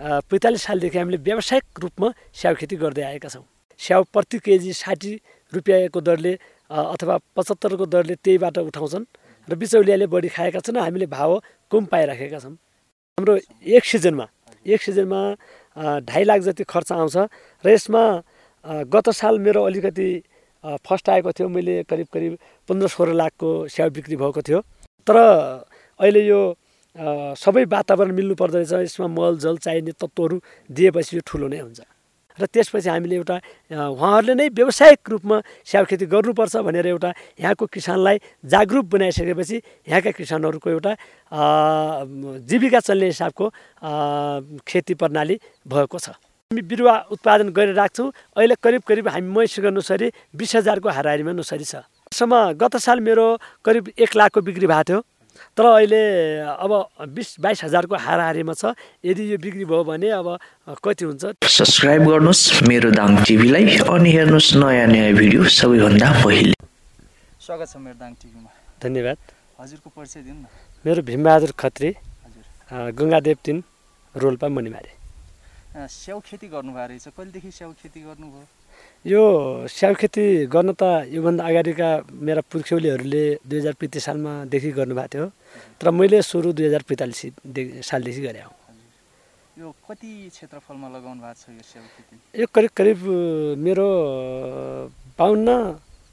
पैँतालिस सालदेखि हामीले व्यावसायिक रूपमा स्याउ खेती गर्दै आएका छौँ। स्याउ प्रति केजी साठी रुपियाँको दरले अथवा पचहत्तरको दरले त्यहीबाट उठाउँछन् र बिचौलियाले बढी खाएका छन् हामीले भाव कम पाइराखेका छौँ। हाम्रो एक सिजनमा एक सिजनमा ढाई लाख जति खर्च आउँछ र यसमा गत साल मेरो अलिकति फर्स्ट आएको थियो मैले करिब करिब पन्ध्र सोह्र लाखको स्याउ बिक्री भएको थियो। तर अहिले यो सबै वातावरण मिल्नु पर्दो रहेछ यसमा मल जल चाहिने तत्त्वहरू दिएपछि यो ठुलो नै हुन्छ। र त्यसपछि हामीले एउटा उहाँहरूले नै व्यावसायिक रूपमा स्याउ खेती गर्नुपर्छ भनेर एउटा यहाँको किसानलाई जागरुक बनाइसकेपछि यहाँका किसानहरूको एउटा जीविका चल्ने हिसाबको खेती प्रणाली भएको छ। हामी बिरुवा उत्पादन गरेर राख्छौँ। अहिले करिब करिब हामी मैसँग नसरी बिस हजारको हाराहारीमा नसरी छ। सम्म गत साल मेरो करिब एक लाखको बिक्री भएको थियो। तर अहिले अब बिस बाइस हजारको हाराहारीमा छ। यदि यो बिक्री भयो भने अब कति हुन्छ? सब्सक्राइब गर्नुहोस् मेरो दाङ टिभीलाई अनि हेर्नुहोस् नयाँ नयाँ भिडियो सबैभन्दा पहिले। स्वागत छ मेरो दाङ टिभीमा। धन्यवाद। हजुरको परिचय दिनु न। मेरो भीमबहादुर खत्री गङ्गादेव तिन रोल्पा मणिमारे। स्याउ खेती गर्नुभएको रहेछ। कहिलेदेखि स्याउ खेती गर्नुभयो? यो स्याउ खेती गर्न त योभन्दा अगाडिका मेरा पुर्ख्यौलीहरूले दुई हजार पैँतिस सालमादेखि गर्नुभएको थियो तर मैले सुरु दुई हजार पैँतालिस सालदेखि गरेँ हो। यो कति क्षेत्रफलमा लगाउनु भएको छ यो स्याउ खेती? यो करिब करिब मेरो बाहन्न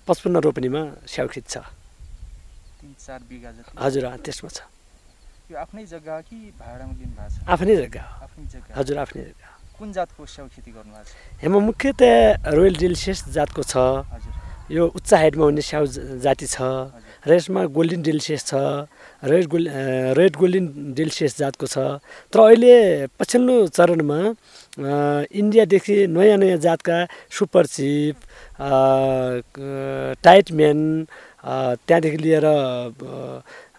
पचपन्न रोपनीमा स्याउ खेती छ। तिन चार बिघा जति। हजुर त्यसमा छ। यो आफ्नै जग्गा कि भाडामा लिनु भएको छ? आफ्नै जग्गा आफ्नै जग्गा हजुर आफ्नै जग्गा कुन जातको स्याउ खेती गर्नुभएको छ? हेमा मुख्यतया रोयल डेलिसियस जातको छ। यो उच्च हाइटमा हुने स्याउ जाति छ। र यसमा गोल्डन डेलिसियस छ। Red goal red golden delicious जातको छ। तर अहिले पछिल्लो चरणमा इन्डियादेखि नयाँ नयाँ जातका सुपर चिप टाइटम्यान त्यहाँदेखि लिएर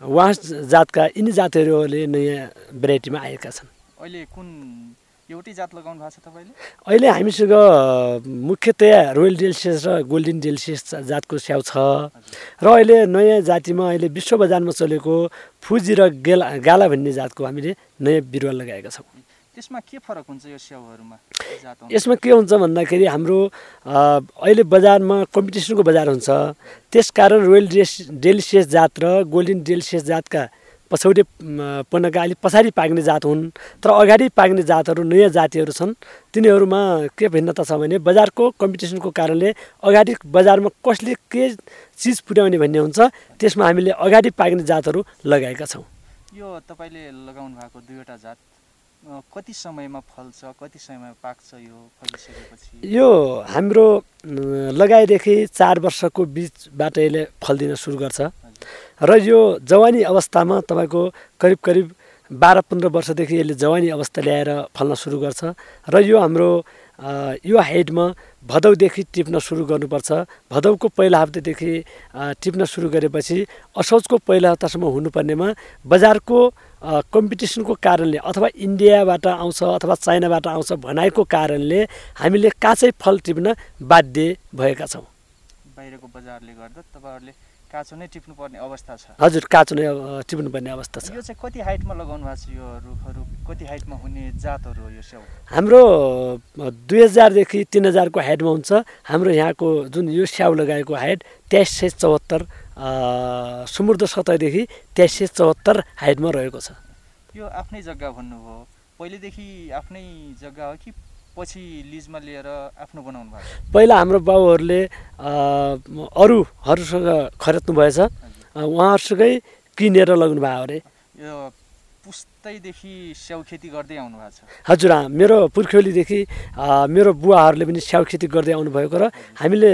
वास जातका यिनी जातहरूले नयाँ भेराइटीमा आएका छन्। अहिले कुन एउटै जात लगाउनु भएको छ तपाईँले? अहिले हामीसँग मुख्यतया रोयल डेलिसियस र गोल्डन डेलिसियस जातको स्याउ छ। र अहिले नयाँ जातिमा अहिले विश्व बजारमा चलेको फुजी र गेला गाला भन्ने जातको हामीले नयाँ बिरुवा लगाएका छौँ। त्यसमा के फरक हुन्छ यो स्याउहरूमा यसमा के हुन्छ भन्दाखेरि हाम्रो अहिले बजारमा कम्पिटिसनको बजार हुन्छ। त्यसकारण रोयल डेस डेलिसियस जात र गोल्डन डेलिसियस जातका पछौटे पन्नका अलिक पछाडि पाक्ने जात हुन् तर अगाडि पाक्ने जातहरू नयाँ जातिहरू छन् तिनीहरूमा के भिन्नता छ भने बजारको कम्पिटिसनको कारणले अगाडि बजारमा कसले के चिज पुर्याउने भन्ने हुन्छ त्यसमा हामीले अगाडि पाक्ने जातहरू लगाएका छौँ। यो तपाईँले लगाउनु भएको दुईवटा जात कति समयमा फल्छ कति समयमा पाक्छ यो फलिसकेपछि? यो हाम्रो लगाएदेखि चार वर्षको बिचबाट यसले फल्दिन सुरु गर्छ। र यो जवानी अवस्थामा तपाईँको करिब करिब बाह्र पन्ध्र वर्षदेखि यसले जवानी अवस्था ल्याएर फल्न सुरु गर्छ। र यो हाम्रो यो हाइटमा भदौदेखि टिप्न सुरु गर्नुपर्छ। भदौको पहिला हप्तादेखि टिप्न सुरु गरेपछि असोजको पहिला हप्तासम्म हुनुपर्नेमा बजारको कम्पिटिसनको कारणले अथवा इन्डियाबाट आउँछ अथवा चाइनाबाट आउँछ भनाइको कारणले हामीले काँचै फल टिप्न बाध्य भएका छौँ। बाहिरको बजारले गर्दा तपाईँहरूले काँचो नै टिप्नुपर्ने अवस्था छ। हजुर काँचो नै टिप्नुपर्ने अवस्था छ। यो चाहिँ कति हाइटमा लगाउनु भएको छ यो रुखहरू कति हाइटमा हुने जातहरू हो यो स्याउ? हाम्रो दुई हजारदेखि तिन हजारको हाइटमा हुन्छ। हाम्रो यहाँको जुन यो स्याउ लगाएको हाइट तेइस सय चौहत्तर समुद्र सतहदेखि तेइस सय चौहत्तर हाइटमा रहेको छ। यो आफ्नै जग्गा भन्नुभयो। पहिलेदेखि आफ्नै जग्गा हो कि पछि लिजमा लिएर आफ्नो बनाउनु भएको पहिला हाम्रो बाउहरूले अरूहरूसँग खरिद्नु भएछ। उहाँहरूसँगै किनेर लग्नु भयो अरे। यो पुस्तैदेखि स्याउ खेती गर्दै आउनु भएको छ। हजुर मेरो पुर्ख्यौलीदेखि मेरो बुवाहरूले पनि स्याउ खेती गर्दै आउनुभएको र हामीले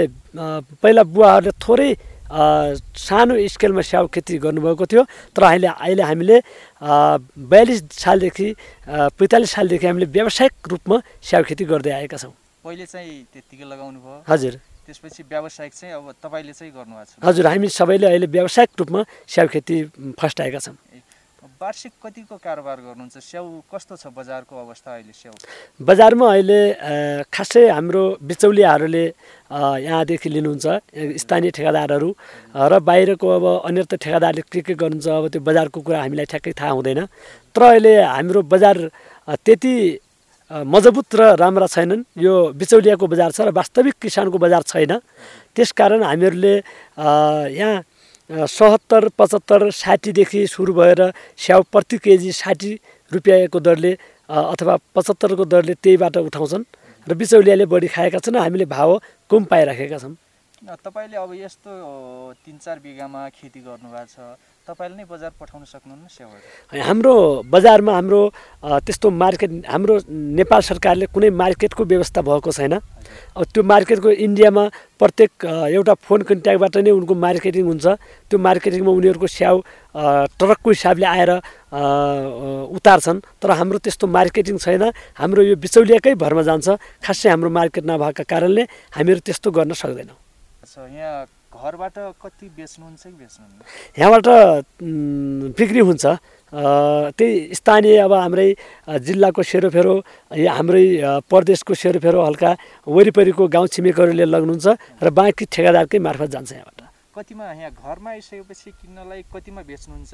पहिला बुवाहरूले थोरै सानो स्केलमा स्याउ खेती गर्नुभएको थियो तर अहिले अहिले हामीले बयालिस सालदेखि पैँतालिस सालदेखि हामीले व्यावसायिक रूपमा स्याउ खेती गर्दै आएका छौँ। पहिले चाहिँ त्यत्तिकै लगाउनु भयो। हजुर। त्यसपछि व्यावसायिक चाहिँ अब तपाईँले चाहिँ गर्नुभएको छ। हजुर हामी सबैले अहिले व्यावसायिक रूपमा स्याउ खेती फस्टाएका छौँ। वार्षिक कतिको कारोबार गर्नुहुन्छ? स्याउ कस्तो छ बजारको अवस्था अहिले स्याउ? बजारमा अहिले खासै हाम्रो बिचौलियाहरूले यहाँदेखि लिनुहुन्छ स्थानीय ठेकादारहरू र बाहिरको अब अन्य त ठेकादारले के के गर्नुहुन्छ अब त्यो बजारको कुरा हामीलाई ठ्याक्कै थाहा हुँदैन। तर अहिले हाम्रो बजार त्यति मजबुत र राम्रा छैनन्। यो बिचौलियाको बजार छ र वास्तविक किसानको बजार छैन। त्यसकारण हामीहरूले यहाँ सत्तर पचहत्तर साठीदेखि सुरु भएर स्याउ प्रति केजी साठी रुपियाँको दरले अथवा पचहत्तरको दरले त्यहीबाट उठाउँछन् र बिचौलियाले बढी खाएका छन्। हामीले भाव कम पाइराखेका छौँ। तपाईँले अब यस्तो तिन चार बिघामा खेती गर्नुभएको छ। तपाईँले नै बजार पठाउन सक्नुहुन्न स्याउहरू हाम्रो बजारमा हाम्रो त्यस्तो मार्केट हाम्रो नेपाल सरकारले कुनै मार्केटको व्यवस्था भएको छैन। अब त्यो मार्केटको इन्डियामा प्रत्येक एउटा फोन कन्ट्याक्टबाट नै उनको मार्केटिङ हुन्छ। त्यो मार्केटिङमा उनीहरूको स्याउ ट्रकको हिसाबले आएर उतार्छन्। तर हाम्रो त्यस्तो मार्केटिङ छैन। हाम्रो यो बिचौलियाकै भरमा जान्छ। खासै हाम्रो मार्केट नभएका कारणले हामीहरू त्यस्तो गर्न सक्दैनौँ। यहाँ घरबाट कति बेच्नुहुन्छ कि बेच्नुहुन्न? यहाँबाट बिक्री हुन्छ। त्यही स्थानीय अब हाम्रै जिल्लाको सेरोफेरो या हाम्रै प्रदेशको सेरोफेरो हल्का वरिपरिको गाउँ छिमेकहरूले लग्नुहुन्छ र बाँकी ठेगादारकै मार्फत जान्छ यहाँबाट। कतिमा यहाँ घरमा आइसकेपछि किन्नलाई कतिमा बेच्नुहुन्छ?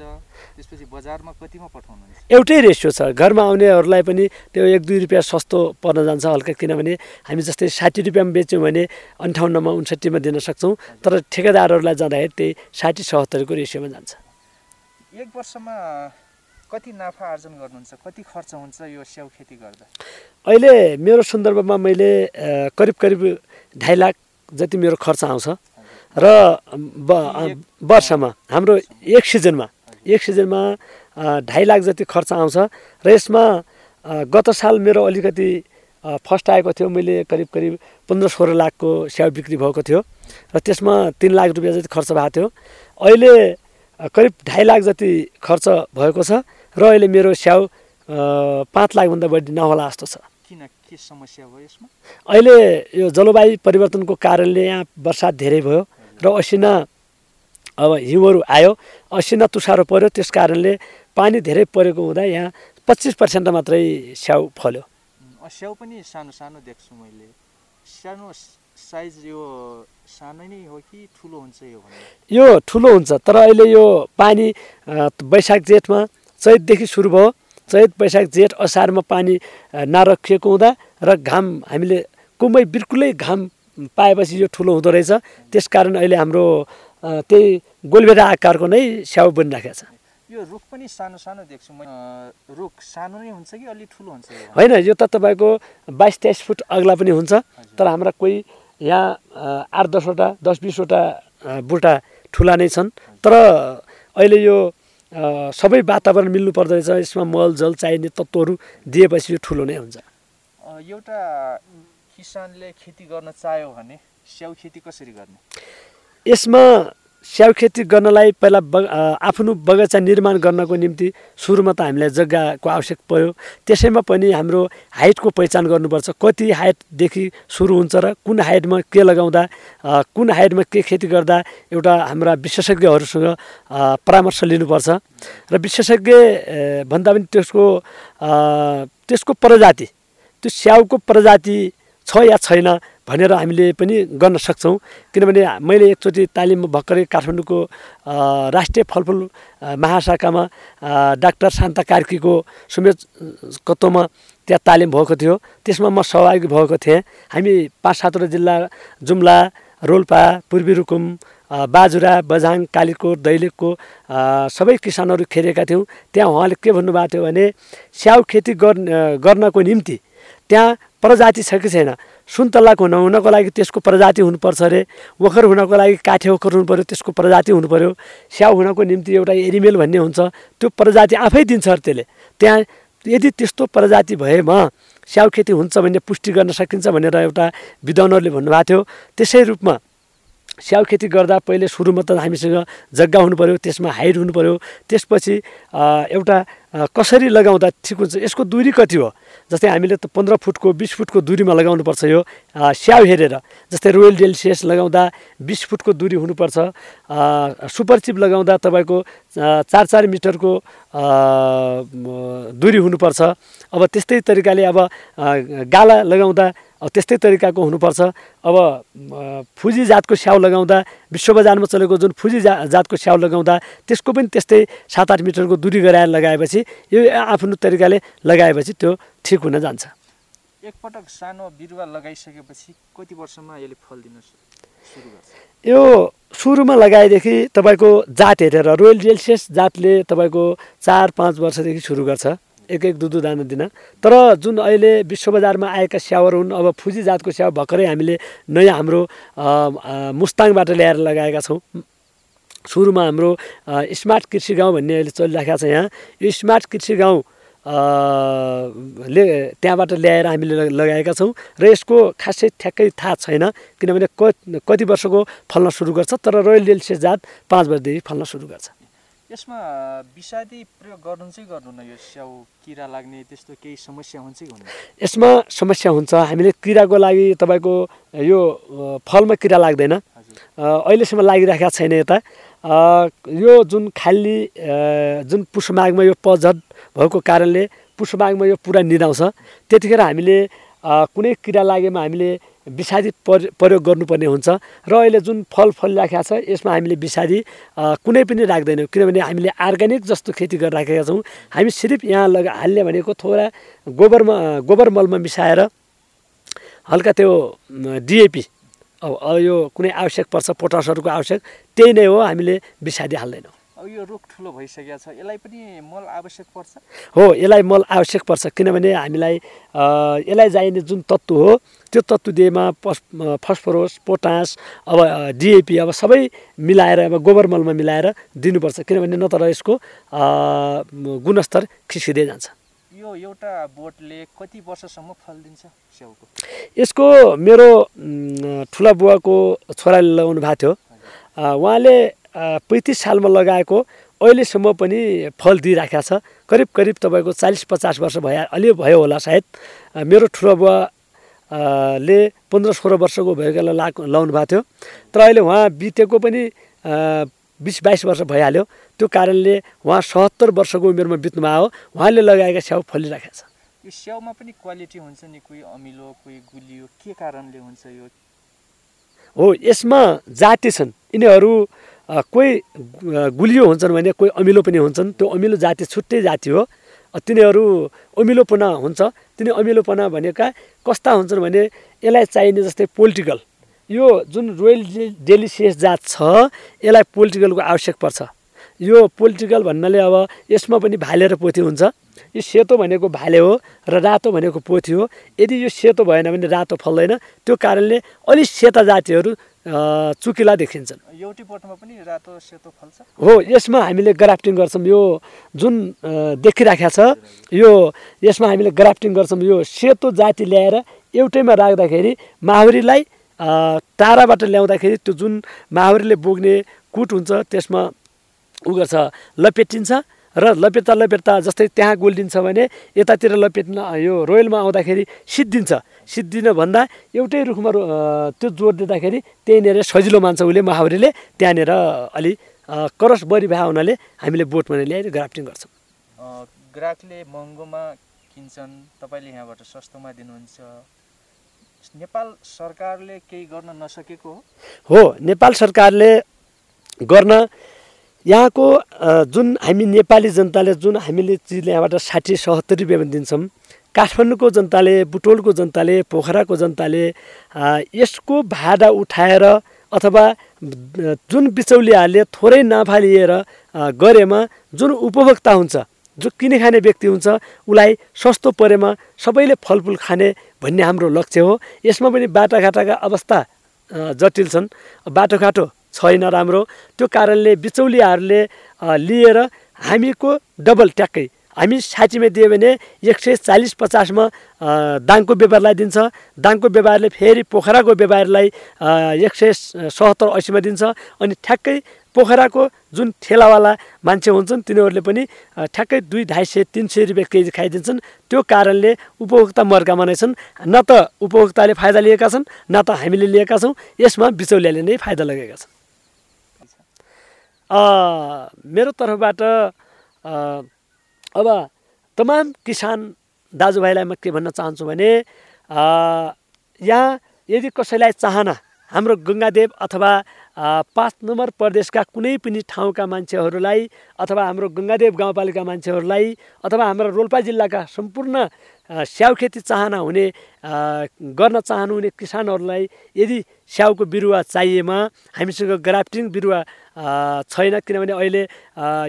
त्यसपछि बजारमा कतिमा पठाउनुहुन्छ? एउटै रेसियो छ। घरमा आउनेहरूलाई पनि त्यो एक दुई रुपियाँ सस्तो पर्न जान्छ हल्का किनभने हामी जस्तै साठी रुपियाँमा बेच्यौँ भने अन्ठाउन्नमा उन्सट्ठीमा दिन सक्छौँ तर ठेकेदारहरूलाई जाँदाखेरि त्यही साठी सत्तरको रेसियोमा जान्छ। एक वर्षमा कति नाफा आर्जन गर्नुहुन्छ? कति खर्च हुन्छ यो स्याउ खेती गर्दा? अहिले मेरो सन्दर्भमा मैले करिब करिब ढाई लाख जति मेरो खर्च आउँछ र वर्षमा हाम्रो एक सिजनमा एक सिजनमा ढाई लाख जति खर्च आउँछ र यसमा गत साल मेरो अलिकति फर्स्ट आएको थियो मैले करिब करिब पन्ध्र सोह्र लाखको स्याउ बिक्री भएको थियो र त्यसमा तिन लाख रुपियाँ जति खर्च भएको थियो। अहिले करिब ढाई लाख जति खर्च भएको छ र अहिले मेरो स्याउ पाँच लाखभन्दा बढी नहोला जस्तो छ। किन के समस्या भयो यसमा? अहिले यो जलवायु परिवर्तनको कारणले यहाँ बर्सात धेरै भयो। र असिना अब हिउँहरू आयो। असिना तुसारो पर्यो। त्यस कारणले पानी धेरै परेको हुँदा यहाँ पच्चिस पर्सेन्ट मात्रै स्याउ फल्यो। स्याउ पनि सानो सानो देख्छु मैले। सानो साइज यो सानो नै हो कि ठुलो हुन्छ यो यो ठुलो हुन्छ तर अहिले यो पानी वैशाख जेठमा चैतदेखि सुरु भयो। चैत वैशाख जेठ असारमा पानी नरखिएको हुँदा र घाम हामीले कुम्बै बिल्कुलै घाम पाएपछि यो ठुलो हुँदो रहेछ। त्यसकारण अहिले हाम्रो त्यही गोलभेडा आकारको नै स्याउ बनिराखेको छ। यो रुख पनि सानो सानो देख्छु रुख सानो नै हुन्छ कि अलि ठुलो हुन्छ होइन यो त तपाईँको बाइस तेइस फुट अग्ला पनि हुन्छ। तर हाम्रा कोही यहाँ आठ दसवटा दस बिसवटा बुटा ठुला नै छन्। तर अहिले यो सबै वातावरण मिल्नु पर्दो रहेछ। यसमा मल जल चाहिने तत्त्वहरू दिएपछि यो ठुलो नै हुन्छ। एउटा किसानले खेती गर्न चाह्यो भने स्याउ खेती कसरी गर्ने? यसमा स्याउ खेती गर्नलाई पहिला बग आफ्नो बगैँचा निर्माण गर्नको निम्ति सुरुमा त हामीलाई जग्गाको आवश्यक पर्यो त्यसैमा पनि हाम्रो हाइटको पहिचान गर्नुपर्छ। कति हाइटदेखि सुरु हुन्छ र कुन हाइटमा के लगाउँदा कुन हाइटमा के खेती गर्दा एउटा हाम्रा विशेषज्ञहरूसँग परामर्श लिनुपर्छ। र विशेषज्ञ भन्दा पनि त्यसको त्यसको प्रजाति त्यो स्याउको प्रजाति छ या छैन भनेर हामीले पनि गर्न सक्छौँ। किनभने मैले एकचोटि तालिम भर्खरै काठमाडौँको राष्ट्रिय फलफुल महाशाखामा डाक्टर शान्ता कार्कीको सुमेतकत्वमा त्यहाँ तालिम भएको थियो। त्यसमा म सहभागी भएको थिएँ। हामी पाँच सातवटा जिल्ला जुम्ला रोल्पा पूर्वी रुकुम बाजुरा बझाङ कालीकोट दैलेखको सबै किसानहरू खेलेका थियौँ। त्यहाँ उहाँले के भन्नुभएको थियो भने स्याउ खेती गर्न गर्नको निम्ति त्यहाँ प्रजाति छ कि छैन? सुन्तलाक हुन हुनको लागि त्यसको प्रजाति हुनुपर्छ अरे ओखर हुनको लागि काठे ओखर हुनु पऱ्यो त्यसको प्रजाति हुनु पऱ्यो स्याउ हुनको निम्ति एउटा एरिमेल भन्ने हुन्छ। त्यो प्रजाति आफै दिन्छ अरे त्यसले। त्यहाँ यदि त्यस्तो प्रजाति भएमा स्याउ खेती हुन्छ भन्ने पुष्टि गर्न सकिन्छ भनेर एउटा विद्वानहरूले भन्नुभएको थियो। त्यसै रूपमा स्याउ खेती गर्दा पहिले सुरुमा त हामीसँग जग्गा हुनु पऱ्यो त्यसमा हाइट हुनु पऱ्यो त्यसपछि एउटा कसरी लगाउँदा ठिक हुन्छ यसको दुरी कति हो? जस्तै हामीले त पन्ध्र फुटको बिस फुटको दुरीमा लगाउनुपर्छ यो स्याउ हेरेर। जस्तै रोयल डेलिसियस लगाउँदा बिस फुटको दुरी हुनुपर्छ। सुपर चिप लगाउँदा तपाईँको चार चार मिटरको दुरी हुनुपर्छ। अब त्यस्तै तरिकाले अब गाला लगाउँदा अब त्यस्तै तरिकाको हुनुपर्छ। अब फुजी जातको स्याउ लगाउँदा विश्व बजारमा चलेको जुन फुजी जा जातको स्याउ लगाउँदा त्यसको पनि त्यस्तै सात आठ मिटरको दुरी गराएर लगाएपछि यो आफ्नो तरिकाले लगाएपछि त्यो ठिक हुन जान्छ। एकपटक सानो बिरुवा लगाइसकेपछि कति वर्षमा यसले फल दिन सु- सुरु गर्छ? यो सुरुमा लगाएदेखि तपाईँको जात हेरेर रोयल जेलसियस जातले तपाईँको चार पाँच वर्षदेखि सुरु गर्छ। एक एक दुई दाना दिन। तर जुन अहिले विश्व बजारमा आएका स्याउहरू हुन् अब फुजी जातको स्याउ भर्खरै हामीले नयाँ हाम्रो मुस्ताङबाट ल्याएर लगाएका छौँ। सुरुमा हाम्रो स्मार्ट कृषि गाउँ भन्ने अहिले चलिरहेको छ यहाँ। यो स्मार्ट कृषि गाउँ ले त्यहाँबाट ल्याएर हामीले लगाएका छौँ। र यसको खासै ठ्याक्कै थाहा छैन किनभने कति वर्षको फल्न सुरु गर्छ तर रोयल डेल्सियस जात पाँच वर्षदेखि फल्न सुरु गर्छ। यसमा विषादी प्रयोग गर्नु चाहिँ गर्नु न यो स्याउ किरा लाग्ने त्यस्तो केही समस्या हुन्छ कि हुन्न? यसमा समस्या हुन्छ। हामीले किराको लागि तपाईँको यो फलमा किरा लाग्दैन। अहिलेसम्म लागिरहेको छैन यता। यो जुन खाली जुन पुष्पमाघमा यो पझट भएको कारणले पुष्पमाघमा यो पुरा निदाउँछ। त्यतिखेर हामीले कुनै किरा लागेमा हामीले विषादी पर प्रयोग गर्नुपर्ने हुन्छ। र अहिले जुन फल फलिराखेको छ यसमा हामीले विषादी कुनै पनि राख्दैनौँ। किनभने हामीले अर्ग्यानिक जस्तो खेती गरिराखेका छौँ। हामी सिर्फ यहाँ लगा हाल्ने भनेको थोडा गोबरमा गोबर मलमा मिसाएर हल्का त्यो डिएपी अब यो कुनै आवश्यक पर्छ पोटासहरूको आवश्यक त्यही नै हो हामीले विषादी हाल्दैनौँ। यो रुख ठुलो भइसकेको छ यसलाई पनि मल आवश्यक पर्छ? हो यसलाई मल आवश्यक पर्छ किनभने हामीलाई यसलाई चाहिने जुन तत्त्व हो त्यो तत्त्व दिएमा पस फस्फोरस पोटास अब डिएपी अब सबै मिलाएर अब गोबर मलमा मिलाएर दिनुपर्छ किनभने नत्र यसको गुणस्तर खिस्किँदै जान्छ। यो एउटा बोटले कति वर्षसम्म फल दिन्छ स्याउको? यसको मेरो ठुला बुवाको छोराले लगाउनु भएको थियो। उहाँले पैँतिस सालमा लगाएको अहिलेसम्म पनि फल दिइराखेको छ। करिब करिब तपाईँको चालिस पचास वर्ष भयो अलि भयो होला सायद। मेरो ठुलो बुवा ले पन्ध्र सोह्र वर्षको भएको बेला ला लाउनु भएको थियो। तर अहिले उहाँ बितेको पनि बिस बाइस वर्ष भइहाल्यो। त्यो कारणले उहाँ सत्तर वर्षको उमेरमा बित्नुभयो उहाँले लगाएका स्याउ फलिराखेको छ। यो स्याउमा पनि क्वालिटी हुन्छ नि? कोही अमिलो कोही गुलियो के कारणले हुन्छ यो? हो यसमा जाति छन्। यिनीहरू कोही गुलियो हुन्छन् भने कोही अमिलो पनि हुन्छन्। त्यो अमिलो जाति छुट्टै जाति हो। तिनीहरू अमिलोपना हुन्छ। तिनी अमिलोपना भनेका कस्ता हुन्छन् भने यसलाई चाहिने जस्तै पोलिटिकल। यो जुन रोयल डेलिसियस जात छ यसलाई पोलिटिकलको आवश्यक पर्छ। यो पोलिटिकल भन्नाले अब यसमा पनि भाले र पोथी हुन्छ। यो सेतो भनेको भाले हो र रातो भनेको पोथी हो। यदि यो सेतो भएन भने रातो फल्दैन। त्यो कारणले अलिक सेता जातिहरू चुकिला देखिन्छन्। एउटै बोटमा पनि रातो सेतो फल्छ? हो यसमा हामीले ग्राफ्टिङ गर्छौँ यो जुन देखिराखेको छ यो यसमा हामीले ग्राफ्टिङ गर्छौँ यो सेतो जाति ल्याएर एउटैमा राख्दाखेरि माहुरीलाई टाढाबाट ल्याउँदाखेरि त्यो जुन माहुरीले बोक्ने कुट हुन्छ त्यसमा उ गर्छ लपेटिन्छ। र लपेट्दा लपेट्दा जस्तै त्यहाँ गोल्डिन्छ भने यतातिर लपेट्न यो रोयलमा आउँदाखेरि सिद्धिन्छ। सिद्धिन भन्दा एउटै रुखमा त्यो जोड दिँदाखेरि त्यहीँनिर सजिलो मान्छ उसले महावरीले। त्यहाँनिर अलि करस बढी भए हुनाले हामीले बोटमा ल्याएर ग्राफ्टिङ गर्छौँ। ग्राहकले महँगोमा किन्छन् तपाईँले यहाँबाट सस्तोमा दिनुहुन्छ। नेपाल सरकारले केही गर्न नसकेको हो नेपाल सरकारले गर्न यहाँको जुन हामी नेपाली जनताले जुन हामीले चिजले यहाँबाट साठी सत्तरी रुपियाँमा दिन्छौँ काठमाडौँको जनताले बुटोलको जनताले पोखराको जनताले यसको भाडा उठाएर अथवा जुन बिचौलियाहरूले थोरै नाफा लिएर गरेमा जुन उपभोक्ता हुन्छ जो किने खाने व्यक्ति हुन्छ उसलाई सस्तो परेमा सबैले फलफुल खाने भन्ने हाम्रो लक्ष्य हो। यसमा पनि बाटाघाटाका अवस्था जटिल छन्। बाटोघाटो छैन राम्रो। त्यो कारणले बिचौलियाहरूले लिएर हामीको डबल ट्याक्कै। हामी साठीमा दियो भने एक सय चालिस पचासमा दाङको व्यापारलाई दिन्छ। दाङको व्यापारले फेरि पोखराको व्यापारीलाई एक सय सत्तर असीमा दिन्छ। अनि ठ्याक्कै पोखराको जुन ठेलावाला मान्छे हुन्छन् तिनीहरूले पनि ठ्याक्कै दुई ढाई सय तिन सय रुपियाँ केजी खाइदिन्छन्। त्यो कारणले उपभोक्ता मर्कामा नै छन्। न त उपभोक्ताले फाइदा लिएका छन् न त हामीले लिएका छौँ। यसमा बिचौलियाले नै फाइदा लगेका छन्। मेरो तर्फबाट अब तमाम किसान दाजुभाइलाई म के भन्न चाहन्छु भने यहाँ यदि कसैलाई चाहना हाम्रो गङ्गादेव अथवा पाँच नम्बर प्रदेशका कुनै पनि ठाउँका मान्छेहरूलाई अथवा हाम्रो गङ्गादेव गाउँपालिका मान्छेहरूलाई अथवा हाम्रो रोल्पा जिल्लाका सम्पूर्ण स्याउ खेती चाहना हुने गर्न चाहनुहुने किसानहरूलाई यदि स्याउको बिरुवा चाहिएमा हामीसँग ग्राफ्टिङ बिरुवा छैन किनभने अहिले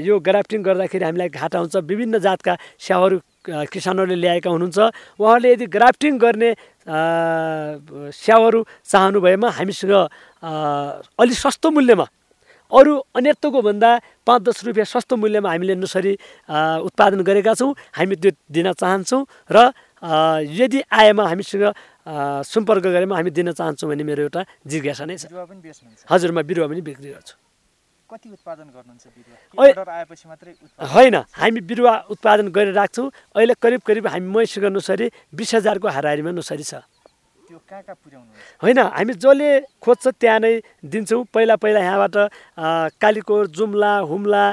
यो ग्राफ्टिङ गर्दाखेरि हामीलाई घाटा हुन्छ विभिन्न जातका स्याउहरू किसानहरूले ल्याएका हुनुहुन्छ। उहाँहरूले यदि ग्राफ्टिङ गर्ने स्याउहरू चाहनु भएमा हामीसँग अ, अलिक सस्तो मूल्यमा अरू अन्यत्वको भन्दा पाँच दस रुपियाँ सस्तो मूल्यमा हामीले नर्सरी उत्पादन गरेका छौँ। हामी त्यो दिन चाहन्छौँ र यदि आएमा हामीसँग सम्पर्क गरेमा हामी दिन चाहन्छौँ भन्ने मेरो एउटा जिज्ञासा नै छ। हजुर म बिरुवा पनि बिक्री गर्छु। कति उत्पादन गर्नुहुन्छ आएपछि मात्रै उत्पादन? होइन हामी बिरुवा उत्पादन गरेर राख्छौँ। अहिले करिब करिब हामी मैसँग नर्सरी बिस हजारको हाराहारीमा नर्सरी छ त्यो कहाँ कहाँ पुर्याउनुहुन्छ होइन हामी जसले खोज्छ त्यहाँ नै दिन्छौँ। पहिला पहिला यहाँबाट कालीकोट जुम्ला हुम्ला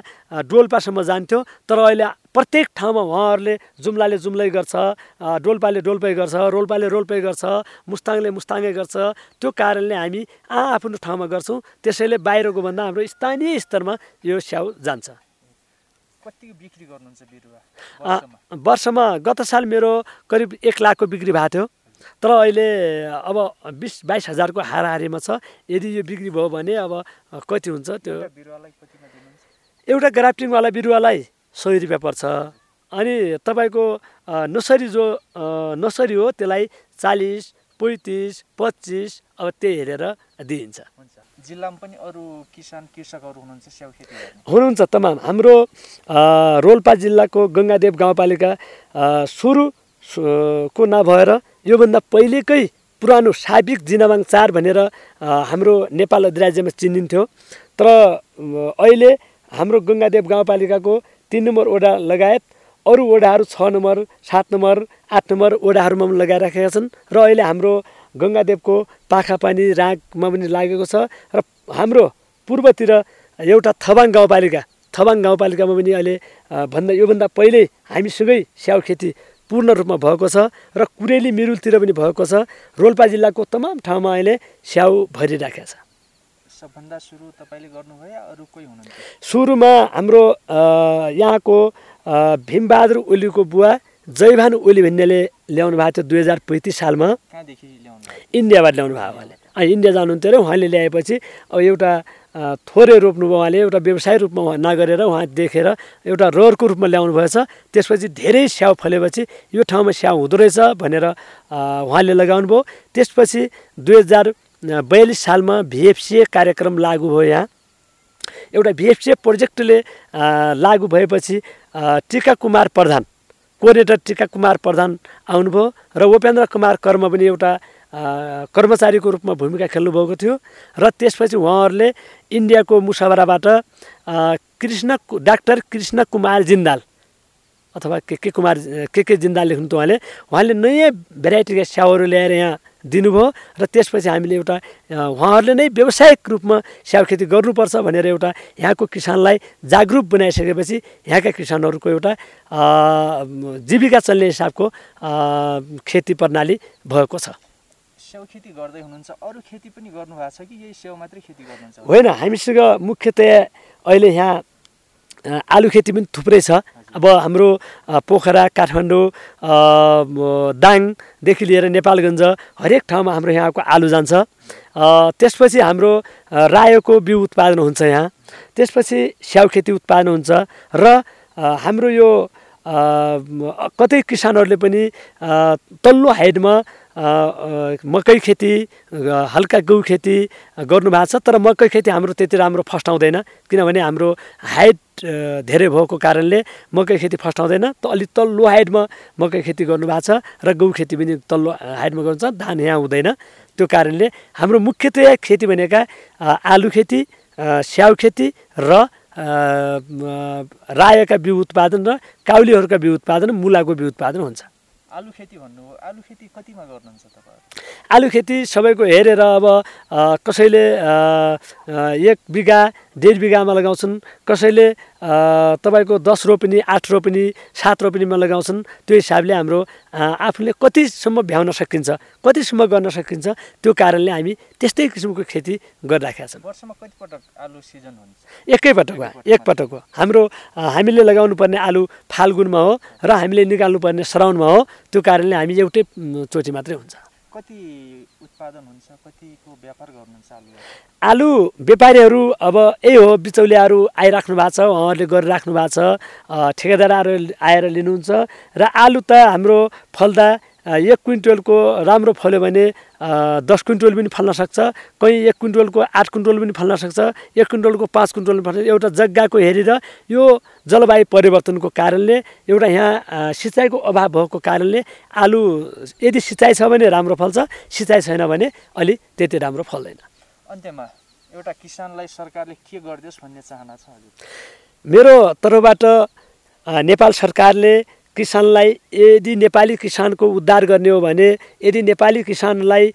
डोल्पासम्म जान्थ्यो। तर अहिले प्रत्येक ठाउँमा उहाँहरूले जुम्लाले जुम्लै गर्छ डोल्पाले डोल्पै गर्छ रोल्पाले रोल्पै गर्छ मुस्ताङले मुस्ताङै गर्छ। त्यो कारणले हामी आ आफ्नो ठाउँमा गर्छौँ। त्यसैले बाहिरको भन्दा हाम्रो स्थानीय स्तरमा यो स्याउ जान्छ। कतिको बिक्री गर्नुहुन्छ बिरुवा वर्षमा गत साल मेरो करिब एक लाखको बिक्री भएको थियो। तर अहिले अब बिस बाइस हजारको हाराहारीमा छ। यदि यो बिक्री भयो भने अब कति हुन्छ त्यो एउटा ग्राफ्टिङवाला बिरुवालाई सय रुपियाँ पर्छ। अनि तपाईँको नर्सरी जो नर्सरी हो त्यसलाई चालिस पैँतिस पच्चिस अब त्यही हेरेर दिइन्छ। जिल्लामा पनि अरू किसान कृषकहरू हुनुहुन्छ स्याउ खेती हुनुहुन्छ तमाम। हाम्रो रोल्पा जिल्लाको गङ्गादेव गाउँपालिका सुरु को नभएर योभन्दा पहिलेकै पुरानो साबिक जिनामाङ चार भनेर हाम्रो नेपाल अधिराज्यमा चिनिन्थ्यो। तर अहिले हाम्रो गङ्गादेव गाउँपालिकाको तिन नम्बर वडा लगायत अरू वडाहरू छ नम्बर सात नम्बर आठ नम्बर वडाहरूमा पनि लगाइराखेका छन् र अहिले हाम्रो गङ्गादेवको पाखापानी रागमा पनि लागेको छ र हाम्रो पूर्वतिर एउटा थबाङ गाउँपालिका थबाङ गाउँपालिकामा पनि अहिले भन्दा योभन्दा पहिल्यै हामीसँगै स्याउ खेती पूर्ण रूपमा भएको छ र कुरेली मिरुलतिर पनि भएको छ। रोल्पा जिल्लाको तमाम ठाउँमा अहिले स्याउ भरिराखेको छ। सबभन्दा सुरु तपाईँले गर्नुभयो अरू कोही हुनुहुन्थ्यो सुरुमा हाम्रो यहाँको भीमबहादुर ओलीको बुवा जयभान ओली भन्नेले ल्याउनु भएको थियो दुई हजार पैँतिस सालमा। इन्डियाबाट ल्याउनु भयो उहाँले इन्डिया जानुहुन्थ्यो र उहाँले ल्याएपछि अब एउटा थोरै रोप्नुभयो उहाँले एउटा व्यवसाय रूपमा उहाँ नगरेर उहाँ देखेर एउटा रहरको रूपमा ल्याउनु भएछ। त्यसपछि धेरै स्याउ फलेपछि यो ठाउँमा स्याउ हुँदो रहेछ भनेर उहाँले लगाउनु भयो। त्यसपछि दुई हजार बयालिस सालमा भिएफसिए कार्यक्रम लागू भयो यहाँ। एउटा भिएफसिए प्रोजेक्टले लागू भएपछि टिका कुमार प्रधान कोअर्डिनेटर टिका कुमार प्रधान आउनुभयो। र उपेन्द्र कुमार कर्म पनि एउटा कर्मचारीको रूपमा भूमिका खेल्नुभएको थियो र त्यसपछि उहाँहरूले इन्डियाको मुसाबराबाट अ, कृष्ण डाक्टर कृष्ण कुमार जिन्दाल अथवा के के कुमार के के जिन्दाल लेख्नु उहाँले उहाँले नयाँ भेराइटीका स्याउहरू ल्याएर यहाँ दिनुभयो र त्यसपछि हामीले एउटा उहाँहरूले नै व्यावसायिक रूपमा स्याउ खेती गर्नुपर्छ भनेर एउटा यहाँको किसानलाई जागरुक बनाइसकेपछि यहाँका किसानहरूको एउटा जीविका चल्ने हिसाबको खेती प्रणाली भएको छ। स्याउ खेती गर्दै हुनुहुन्छ अरू खेती पनि गर्नु भएको छ कि यही स्याउ मात्रै खेती गर्नुहुन्छ? होइन हामीसँग मुख्यतया अहिले यहाँ आलु खेती पनि थुप्रै छ। अब हाम्रो पोखरा काठमाडौँ दाङदेखि लिएर नेपालगञ्ज हरेक ठाउँमा हाम्रो यहाँको आलु जान्छ। त्यसपछि हाम्रो रायोको बिउ उत्पादन हुन्छ यहाँ। त्यसपछि स्याउ खेती उत्पादन हुन्छ र हाम्रो यो कतै किसानहरूले पनि तल्लो हाइटमा मकै खेती हल्का गहुँ खेती गर्नुभएको छ तर मकै खेती हाम्रो त्यति राम्रो फस्टाउँदैन। किनभने हाम्रो हाइट धेरै भएको कारणले मकै खेती फस्टाउँदैन। त अलिक तल्लो हाइटमा मकै खेती गर्नुभएको छ र गहुँ खेती पनि तल्लो हाइटमा गर्नुहुन्छ धान यहाँ हुँदैन। त्यो कारणले हाम्रो मुख्यतया खेती भनेका आलु खेती स्याउ खेती र रायोका बिउ उत्पादन र काउलीहरूका बिउ उत्पादन मुलाको बिउ उत्पादन हुन्छ। आलु खेती भन्नुभयो आलु खेती कतिमा गर्नुहुन्छ तपाईँहरू आलु खेती सबैको हेरेर अब कसैले एक बिघा डेढ बिघामा लगाउँछन्। कसैले तपाईँको दस रोपिनी आठ रोपिनी सात रोपिनीमा लगाउँछन् त्यो हिसाबले हाम्रो आफूले कतिसम्म भ्याउन सकिन्छ कतिसम्म गर्न सकिन्छ त्यो कारणले हामी त्यस्तै किसिमको खेती गरिराखेका छौँ वर्षमा कतिपटक आलु सिजन हुन्छ? एकैपटक हो एकपटक। हो। हाम्रो हामीले लगाउनु पर्ने आलु फाल्गुनमा हो र हामीले निकाल्नु पर्ने श्राउनमा हो त्यो कारणले हामी एउटै चोटि मात्रै हुन्छ। कति उत्पादन हुन्छ? कतिको व्यापार गर्नुहुन्छ आलु? आलु व्यापारीहरू अब यही हो बिचौलियाहरू आइराख्नु भएको छ उहाँहरूले गरिराख्नु भएको छ ठेकेदारहरू आएर लिनुहुन्छ र आलु त हाम्रो फल्दा एक क्विन्टलको राम्रो फल्यो भने दस क्विन्टल पनि फल्न सक्छ कहीँ एक क्विन्टलको आठ क्विन्टल पनि फल्न सक्छ एक क्विन्टलको पाँच क्विन्टल पनि फल्न एउटा जग्गाको हेरेर यो जलवायु परिवर्तनको कारणले एउटा यहाँ सिँचाइको अभाव भएको कारणले आलु यदि सिँचाइ छ भने राम्रो फल्छ सिँचाइ छैन भने अलि त्यति राम्रो फल्दैन। अन्त्यमा एउटा किसानलाई सरकारले के गरिदियोस् भन्ने चाहना छ मेरो तर्फबाट नेपाल सरकारले किसानलाई यदि नेपाली किसानको उद्धार गर्ने हो भने यदि नेपाली किसानलाई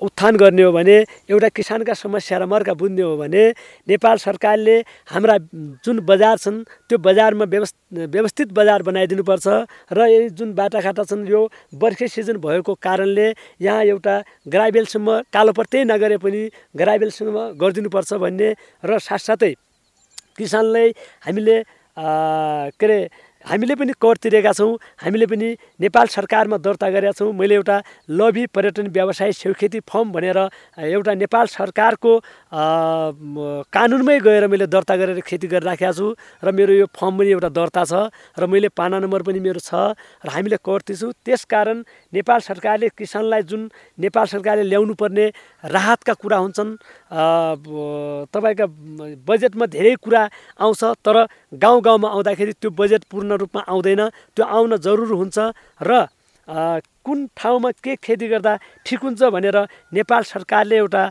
उत्थान गर्ने हो भने एउटा किसानका समस्या र मर्का बुझ्ने हो भने नेपाल सरकारले हाम्रा जुन बजार छन् त्यो बजारमा व्यवस्थित बजार बनाइदिनुपर्छ र यही जुन बाटाघाटा छन् यो बर्खे सिजन भएको कारणले यहाँ एउटा ग्राइबेलसम्म कालोपत्तै नगरे पनि ग्राइबेलसम्म गरिदिनुपर्छ भन्ने र साथसाथै किसानलाई हामीले के अरे हामीले पनि कर तिरेका छौँ हामीले पनि नेपाल सरकारमा दर्ता गरेका छौँ। मैले एउटा लभी पर्यटन व्यवसाय स्वीकृति फर्म भनेर एउटा नेपाल सरकारको कानुनमै गएर मैले दर्ता गरेर खेती गरिराखेको छु र मेरो यो फर्म पनि एउटा दर्ता छ र मैले पाना नम्बर पनि मेरो छ र हामीले कर तिर्छौँ त्यसकारण नेपाल सरकारले किसानलाई जुन नेपाल सरकारले ल्याउनु पर्ने राहतका कुरा हुन्छन् तपाईँका बजेटमा धेरै कुरा आउँछ तर गाउँ गाउँमा आउँदाखेरि त्यो बजेट पूर्ण रूपमा आउँदैन त्यो आउन जरुर हुन्छ र कुन ठाउँमा के खेती गर्दा ठिक हुन्छ भनेर नेपाल सरकारले एउटा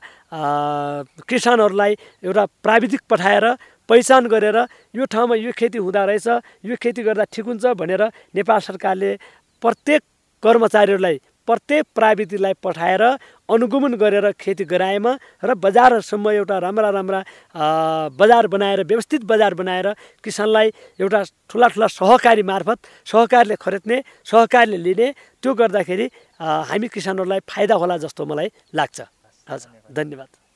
किसानहरूलाई एउटा प्राविधिक पठाएर पहिचान गरेर यो ठाउँमा यो खेती हुँदो रहेछ यो खेती गर्दा ठिक हुन्छ भनेर नेपाल सरकारले प्रत्येक कर्मचारीहरूलाई प्रत्येक प्राविधिकलाई पठाएर अनुगमन गरेर खेती गराएमा र बजारसम्म एउटा राम्रा राम्रा बजार बनाएर व्यवस्थित बजार बनाएर किसानलाई एउटा ठुला ठुला सहकारी मार्फत सहकारीले खरिद्ने सहकारीले लिने त्यो गर्दाखेरि हामी किसानहरूलाई फाइदा होला जस्तो मलाई लाग्छ। हजुर धन्यवाद।